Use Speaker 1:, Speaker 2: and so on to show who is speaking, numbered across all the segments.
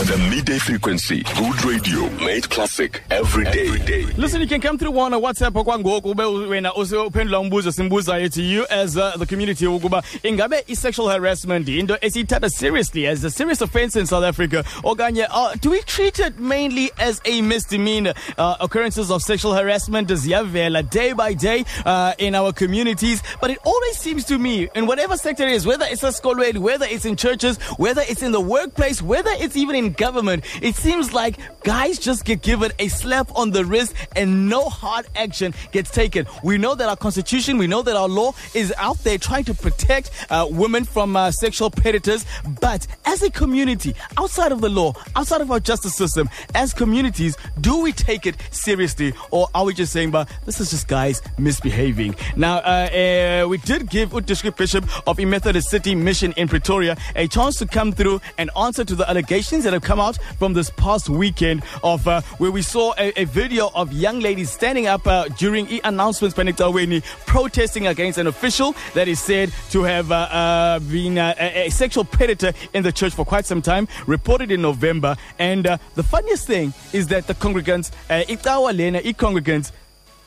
Speaker 1: The, midday frequency. Good radio. Made classic every day. Every day.
Speaker 2: Listen, you can come through one on WhatsApp okwangoku ube wena usuphendula umbuzo simbuzayo to you as uh, the community ukuba ingabe i-sexual harassment Indo into esiyithatha seriously as a serious offense in South Africa okanye uh, do we treat it mainly as a misdemeanor uh, occurrences of sexual harassment ziyavela day by day uh, in our communities but it always seems to me in whatever sector it is whether it's a school whether it's in churches whether it's in the workplace whether it's even in government it seems like guys just get given a slap on the wrist and no hard action gets taken. We know that our constitution, we know that our law is out there trying to protect uh, women from uh, sexual predators. But as a community, outside of the law, outside of our justice system, as communities, do we take it seriously or are we just saying, but this is just guys misbehaving? Now, uh, uh we did give Utishki Bishop of Methodist City Mission in Pretoria a chance to come through and answer to the allegations that have come out from this past weekend of uh, where we saw a, a video of young ladies standing up uh, during e announcements by Weni protesting against an official that is said to have uh, uh, been uh, a, a, sexual predator in the church for quite some time, reported in November. And uh, the funniest thing is that the congregants, uh, Lena, congregants,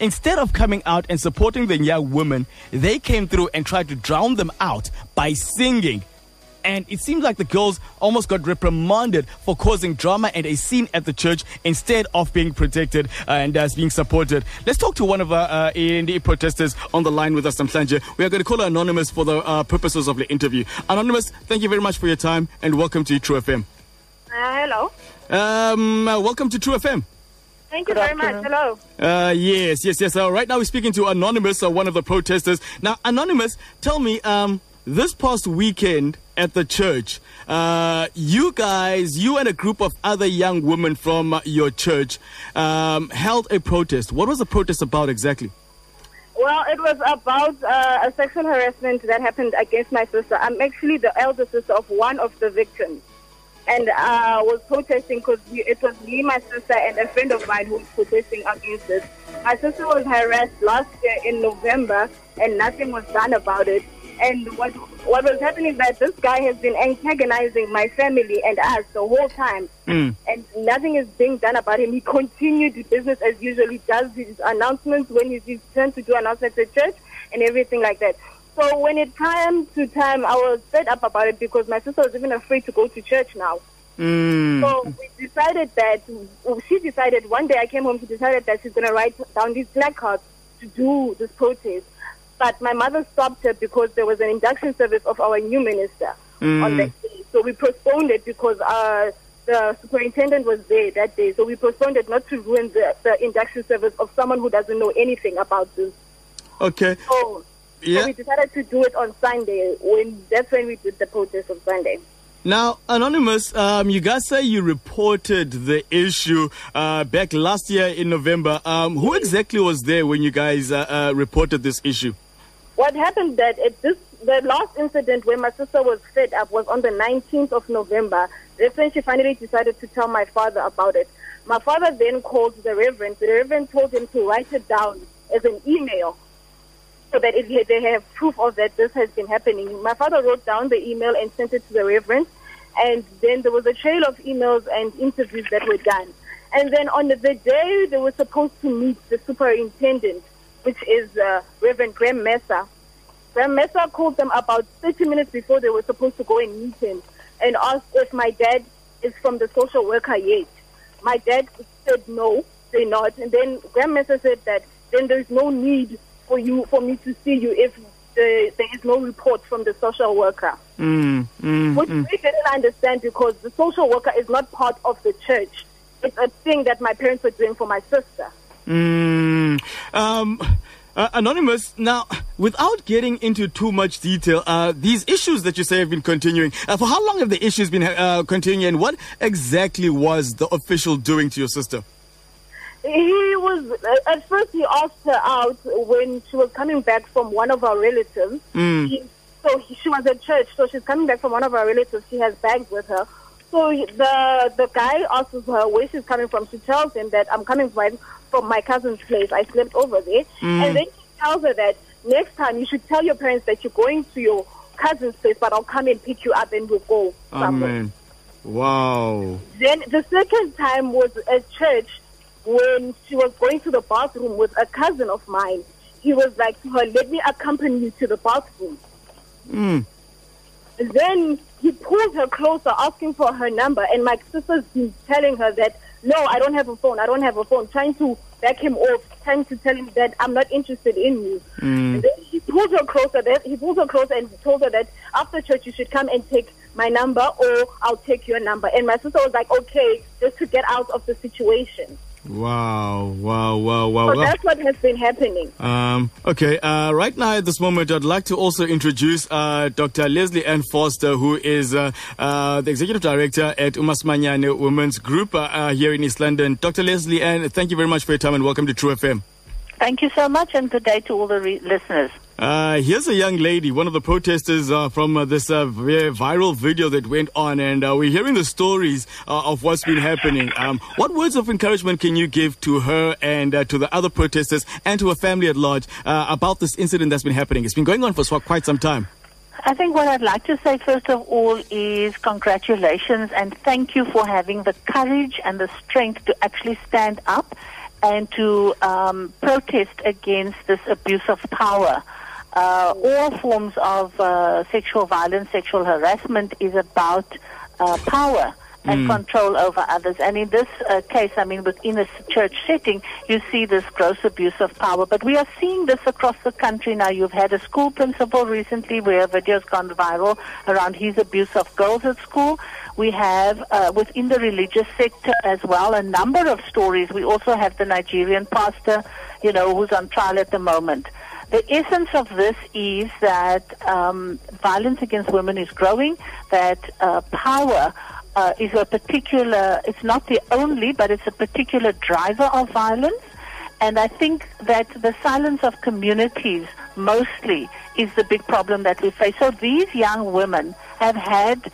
Speaker 2: instead of coming out and supporting the young women, they came through and tried to drown them out by singing and it seems like the girls almost got reprimanded for causing drama and a scene at the church instead of being protected and uh, being supported. Let's talk to one of our uh, the protesters on the line with us, Samsanje. We are going to call her Anonymous for the uh, purposes of the interview. Anonymous, thank you very much for your time and welcome to True FM.
Speaker 3: Uh, hello.
Speaker 2: Um, uh, welcome to True FM.
Speaker 3: Thank you very much. Hello.
Speaker 2: Uh, yes, yes, yes. Uh, right now we're speaking to Anonymous, uh, one of the protesters. Now, Anonymous, tell me, um, this past weekend at the church, uh, you guys, you and a group of other young women from uh, your church um, held a protest. What was the protest about exactly?
Speaker 3: Well, it was about uh, a sexual harassment that happened against my sister. I'm actually the elder sister of one of the victims. And I uh, was protesting because it was me, my sister, and a friend of mine who was protesting against it. My sister was harassed last year in November, and nothing was done about it. And what what was happening is that this guy has been antagonizing my family and us the whole time,
Speaker 2: mm.
Speaker 3: and nothing is being done about him. He continued the business as usual. He does his announcements when he's turned to do announcements at church and everything like that. So when it came to time, I was fed up about it because my sister was even afraid to go to church now.
Speaker 2: Mm.
Speaker 3: So we decided that she decided one day I came home. She decided that she's going to write down these placards to do this protest. But my mother stopped her because there was an induction service of our new minister
Speaker 2: mm.
Speaker 3: on that day. So we postponed it because uh, the superintendent was there that day. So we postponed it not to ruin the, the induction service of someone who doesn't know anything about this.
Speaker 2: Okay.
Speaker 3: So,
Speaker 2: yeah.
Speaker 3: so we decided to do it on Sunday. When that's when we did the protest on Sunday.
Speaker 2: Now, Anonymous, um, you guys say you reported the issue uh, back last year in November. Um, who exactly was there when you guys uh, uh, reported this issue?
Speaker 3: What happened that at this the last incident where my sister was fed up was on the 19th of November. That's when she finally decided to tell my father about it. My father then called the reverend. The reverend told him to write it down as an email so that it, they have proof of that this has been happening. My father wrote down the email and sent it to the reverend. And then there was a trail of emails and interviews that were done. And then on the day they were supposed to meet the superintendent, which is uh, Reverend Graham Messer. Graham Messer called them about 30 minutes before they were supposed to go and meet him and asked if my dad is from the social worker yet. My dad said no, they're not. And then Graham Messer said that then there's no need for you for me to see you if the, there is no report from the social worker.
Speaker 2: Mm, mm,
Speaker 3: Which
Speaker 2: mm.
Speaker 3: we didn't understand because the social worker is not part of the church. It's a thing that my parents were doing for my sister.
Speaker 2: Mm. Um, uh, Anonymous, now, without getting into too much detail, uh, these issues that you say have been continuing, uh, for how long have the issues been uh, continuing and what exactly was the official doing to your sister?
Speaker 3: He was, uh, at first, he asked her out when she was coming back from one of our relatives.
Speaker 2: Mm.
Speaker 3: He, so he, she was at church, so she's coming back from one of our relatives. She has bags with her. So the the guy asks her where she's coming from. She tells him that I'm coming from from my cousin's place. I slept over there.
Speaker 2: Mm.
Speaker 3: And then she tells her that next time you should tell your parents that you're going to your cousin's place, but I'll come and pick you up and we'll go somewhere.
Speaker 2: Amen. Wow.
Speaker 3: Then the second time was at church when she was going to the bathroom with a cousin of mine. He was like to her, let me accompany you to the bathroom.
Speaker 2: Mm.
Speaker 3: Then he pulled her closer, asking for her number, and my sister's been telling her that, no, I don't have a phone, I don't have a phone, trying to back him off, trying to tell him that I'm not interested in you. Mm. And then he pulls her closer, that he pulls her closer and told her that after church you should come and take my number or I'll take your number. And my sister was like, okay, just to get out of the situation.
Speaker 2: Wow, wow, wow, wow.
Speaker 3: So
Speaker 2: wow.
Speaker 3: that's what has been happening.
Speaker 2: Um, okay, uh, right now at this moment, I'd like to also introduce uh, Dr. Lesley Ann Foster, who is uh, uh, the Executive Director at Umasimanyane Women's Group uh, uh, here in East London. Dr. Lesley Ann, thank you very much for your time and welcome to True FM.
Speaker 4: Thank you so much, and good day to all the re- listeners.
Speaker 2: Uh, here's a young lady, one of the protesters uh, from uh, this uh, vi- viral video that went on, and uh, we're hearing the stories uh, of what's been happening. Um, what words of encouragement can you give to her and to the other protesters and to her family at large about this incident that's been happening? It's been going on for quite some time.
Speaker 4: I think what I'd like to say first of all is congratulations and thank you for having the courage and the strength to actually stand up and to um, protest against this abuse of power. Uh, all forms of uh, sexual violence, sexual harassment is about uh, power and control over others. And in this uh, case, I mean, within a church setting, you see this gross abuse of power. But we are seeing this across the country now. You've had a school principal recently where a video's gone viral around his abuse of girls at school. We have uh, within the religious sector as well a number of stories. We also have the Nigerian pastor, you know, who's on trial at the moment. The essence of this is that um, violence against women is growing, that uh, power uh, is a particular, it's not the only, but it's a particular driver of violence. And I think that the silence of communities mostly is the big problem that we face. So these young women have had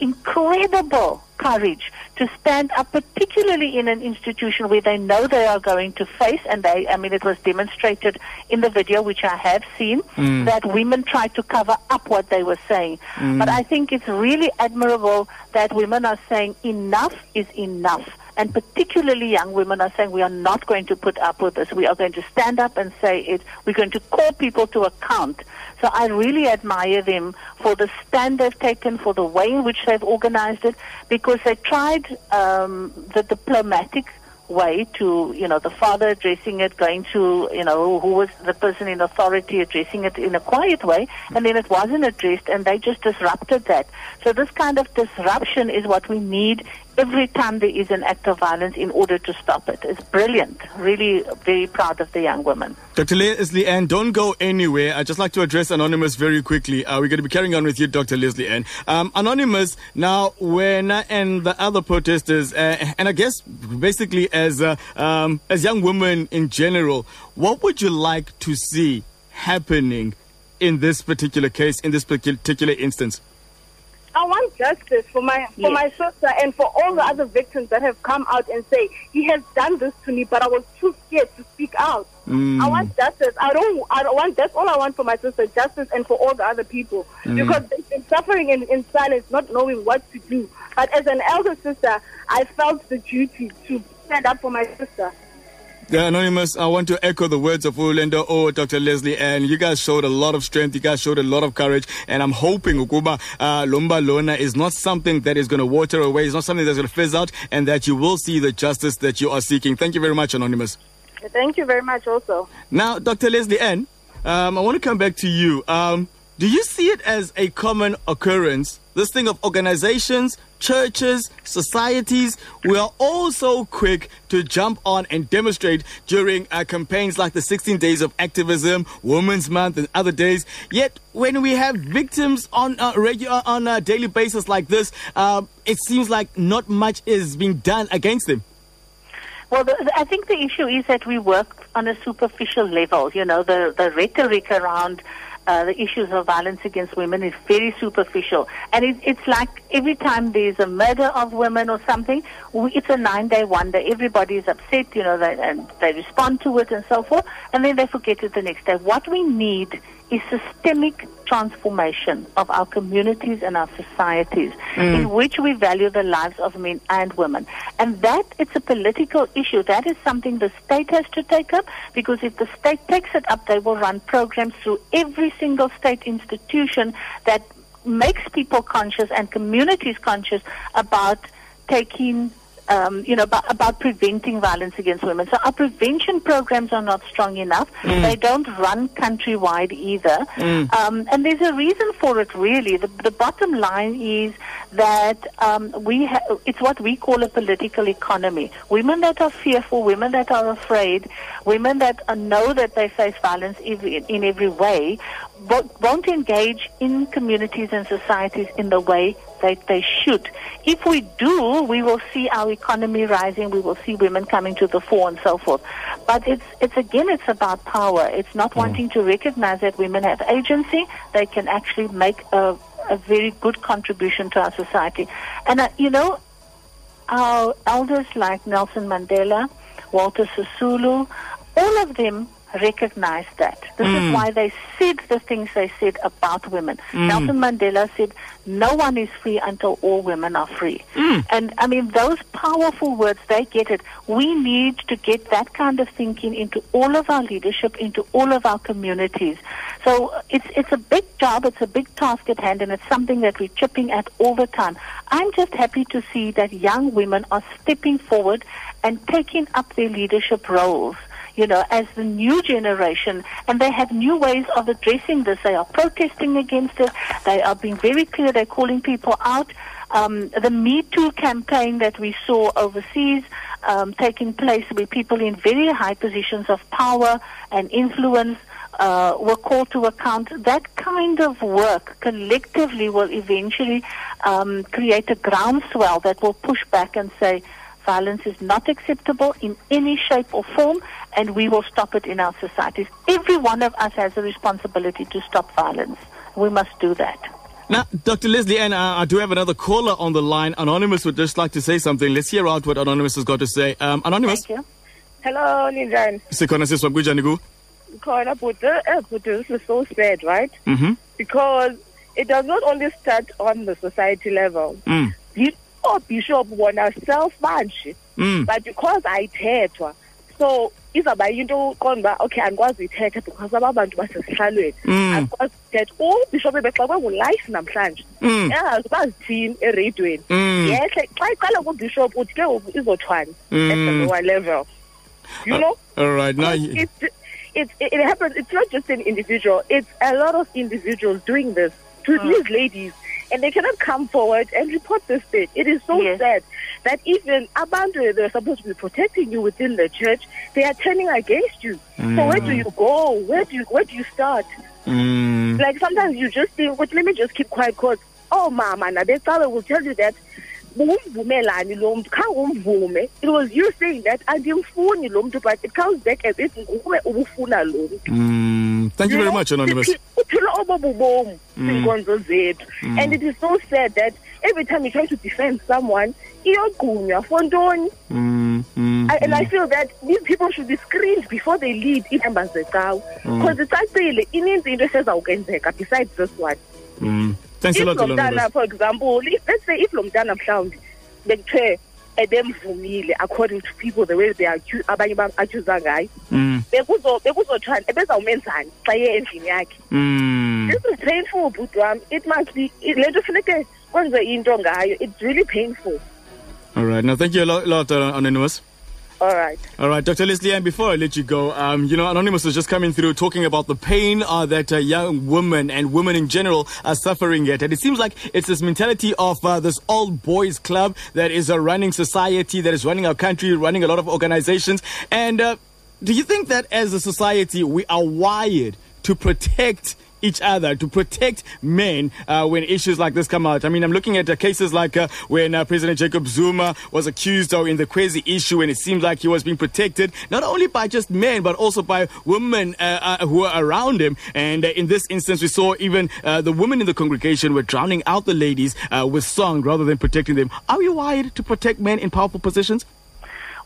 Speaker 4: incredible courage to stand up, particularly in an institution where they know they are going to face, and they, I mean, it was demonstrated in the video, which I have seen, mm. that women tried to cover up what they were saying. Mm. But I think it's really admirable that women are saying enough is enough. And particularly young women are saying we are not going to put up with this. We are going to stand up and say it. We're going to call people to account. So I really admire them for the stand they've taken, for the way in which they've organized it, because they tried um, the diplomatic way to, you know, the father addressing it, going to, you know, who was the person in authority addressing it in a quiet way, and then it wasn't addressed, and they just disrupted that. So this kind of disruption is what we need every time there is an act of violence in order to stop it. It's brilliant. Really very proud of the young women.
Speaker 2: Dr. Lesley Ann, don't go anywhere. I'd just like to address Anonymous very quickly. Uh, we're going to be carrying on with you, Dr. Lesley Ann. Um, Anonymous, now, when uh, and the other protesters, uh, and I guess basically as uh, um, as young women in general, what would you like to see happening in this particular case, in this particular instance?
Speaker 3: I want justice for my for
Speaker 4: Yes.
Speaker 3: my sister and for all the other victims that have come out and say he has done this to me, but I was too scared to speak out. Mm. I want justice. I don't. I don't want. That's all I want for my sister: justice and for all the other people mm. because they've been suffering in, in silence, not knowing what to do. But as an elder sister, I felt the duty to stand up for my sister.
Speaker 2: Yeah, Anonymous, I want to echo the words of Ulendo O, Dr. Lesley, and you guys showed a lot of strength. You guys showed a lot of courage, and I'm hoping Ukuba uh, Lomba Lona is not something that is going to water away. It's not something that's going to fizz out, and that you will see the justice that you are seeking. Thank you very much, Anonymous.
Speaker 3: Thank you very much. Also.
Speaker 2: Now, Dr. Lesley Ann, um, I want to come back to you. Um, do you see it as a common occurrence? This thing of organizations, churches, societies, we are all so quick to jump on and demonstrate during uh, campaigns like the 16 Days of Activism, Women's Month, and other days. Yet, when we have victims on a regular, on a daily basis like this, uh, it seems like not much is being done against them.
Speaker 4: Well, the- I think the issue is that we work on a superficial level. You know, the, the rhetoric around uh, the issues of violence against women is very superficial. And it, it's like every time there's a murder of women or something, it's a nine-day wonder. Everybody is upset, you know, they, and they respond to it and so forth, and then they forget it the next day. What we need is systemic transformation of our communities and our societies hmm. in which we value the lives of men and women. And that it's a political issue. That is something the state has to take up because if the state takes it up, they will run programs through every single state institution that makes people conscious and communities conscious about taking um, you know, about, about preventing violence against women. So our prevention programs are not strong enough. They don't run countrywide either. Um, and there's a reason for it, really. The, the bottom line is that um, we ha- it's what we call a political economy. Women that are fearful, women that are afraid, women that know that they face violence in every way, won't engage in communities and societies in the way that they should. If we do, we will see our economy rising. We will see women coming to the fore and so forth. But it's it's again, it's about power. It's not wanting to recognize that women have agency. They can actually make a a very good contribution to our society. And uh, you know, our elders like Nelson Mandela, Walter Sisulu, all of them recognized that. This is hmm. why they said the things they said about women. Hmm. Nelson Mandela said, no one is free until all women are free. Hmm. And I mean, those powerful words, they get it. We need to get that kind of thinking into all of our leadership, into all of our communities. So uh, it's, it's a big job, it's a big task at hand, and it's something that we're chipping at all the time. I'm just happy to see that young women are stepping forward and taking up their leadership roles you know, as the new generation, and they have new ways of addressing this. They are protesting against it. They are being very clear. They're calling people out. Um, the Me Too campaign that we saw overseas um, taking place, where people in very high positions of power and influence uh, were called to account. That kind of work collectively will eventually um, create a groundswell that will push back and say, violence is not acceptable in any shape or form, and we will stop it in our societies. Every one of us has a responsibility to stop violence. We must do that.
Speaker 2: Now, Dr. Lesley and uh, I do have another caller on the line. Anonymous would just like to say something. Let's hear out what Anonymous has got to say. Um, Anonymous,
Speaker 4: Thank you.
Speaker 5: Hello, Ninjan.
Speaker 2: sikhona siswa kunjani ku?
Speaker 5: Khona bhuti, eh this is so sad, right?
Speaker 2: Mhm.
Speaker 5: Because it does not only start on the society level.
Speaker 2: Mm.
Speaker 5: You oh bishop wona self manje.
Speaker 2: Mm.
Speaker 5: But because ayithethwa, so izawuba yinto uqonda uba okay andikwazi uyithetha because aba bantu basesihlalweni
Speaker 2: Mm.
Speaker 5: andikwazi uthetha ubishop ebexakwe ngulife namhlanje
Speaker 2: Mm.
Speaker 5: engazi uba zithini ereyidweni
Speaker 2: Mm.
Speaker 5: yehle xa iqala kubishop uthi ke ngoku izothwani
Speaker 2: Mm.
Speaker 5: at the lower level you know
Speaker 2: All right. Now,
Speaker 5: it, it, it, it happens. It's not just an individual. It's a lot of individuals doing this to these ladies, and they cannot come forward and report this thing. It is so
Speaker 4: Yes.
Speaker 5: sad that even abantu they're supposed to be protecting you within the church, they are turning against you. So where do you go? Where do you where do you start?
Speaker 2: mm,
Speaker 5: Like sometimes you just think, wait, let me just keep quiet because oh mama, now they will tell you that umvumelani lo muntu khange it was you saying that andimfuni lo muntu but it comes back as if nguwe ubufuna lo muntu
Speaker 2: mm. Thank you very much, Anonymous.
Speaker 5: Uphila obobu bomu kwiinkonzo zethu. And it is so sad that every time you try to defend someone iyogqunywa for ntoni?
Speaker 2: Mm, mm,
Speaker 5: and I feel that these people should be screened before they lead iimbers zecawe because icacile ininzi into esezawukwenzeka besides this one.
Speaker 2: Mm. Thanks a
Speaker 5: if
Speaker 2: lot,
Speaker 5: lo mntana
Speaker 2: Anonymous.
Speaker 5: for example if, let's say if lo mntana mhlawumbi bekuthiwe ebemvumile according to people the way they accu- abanye bam-accusa ngayo
Speaker 2: Mm,
Speaker 5: bekuzo- bekuzothiwani ebezawumenzani xa ye endlini yakhe
Speaker 2: mm.
Speaker 5: this is painful bhuti wam it must be le nto funeke kwenze into ngayo it's really painful
Speaker 2: All right. Now, thank you a lot, lot uh, Anonymous.
Speaker 5: All right
Speaker 2: All right, Dr. Lesley, and before I let you go, um, you know, Anonymous was just coming through talking about the pain uh, that uh, young women and women in general are suffering at. And it seems like it's this mentality of uh, this old boys club that is running society, that is running our country, running a lot of organizations. And uh, do you think that as a society, we are wired to protect each other to protect men uh, when issues like this come out. I mean, I'm looking at uh, cases like uh, when uh, President Jacob Zuma was accused of in the Khwezi issue, and it seemed like he was being protected not only by just men but also by women uh, uh, who were around him. And in this instance, we saw even the women in the congregation were drowning out the ladies with song rather than protecting them. Are we wired to protect men in powerful positions?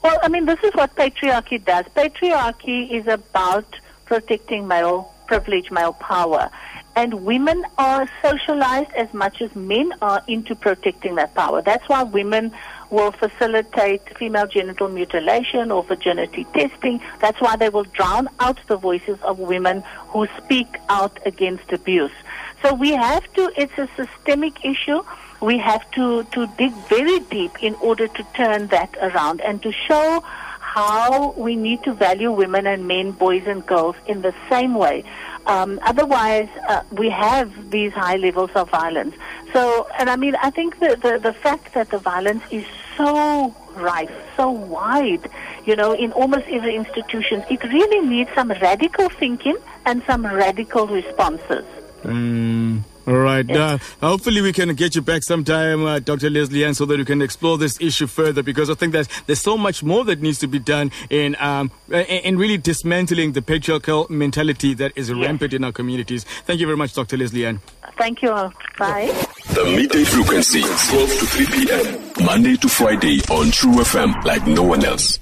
Speaker 4: Well, I mean, this is what patriarchy does. Patriarchy is about protecting male privilege, male power. And women are socialized as much as men are into protecting that power. That's why women will facilitate female genital mutilation or virginity testing. That's why they will drown out the voices of women who speak out against abuse. So we have to, it's a systemic issue. We have to, to dig very deep in order to turn that around and to show how we need to value women and men, boys and girls in the same way. Um, otherwise, uh, we have these high levels of violence. So, and I mean, I think the, the, the fact that the violence is so rife, so wide, you know, in almost every institution, it really needs some radical thinking and some radical responses.
Speaker 2: Mm. All right. Uh, hopefully, we can get you back sometime, uh, Dr. Lesley Ann, so that we can explore this issue further because I think that there's so much more that needs to be done in um, in really dismantling the patriarchal mentality that is yes. rampant in our communities. Thank you very much, Dr. Lesley Ann.
Speaker 4: Thank you. all. Bye.
Speaker 1: The midday frequency, 12 to 3 p.m., Monday to Friday on True FM, like no one else.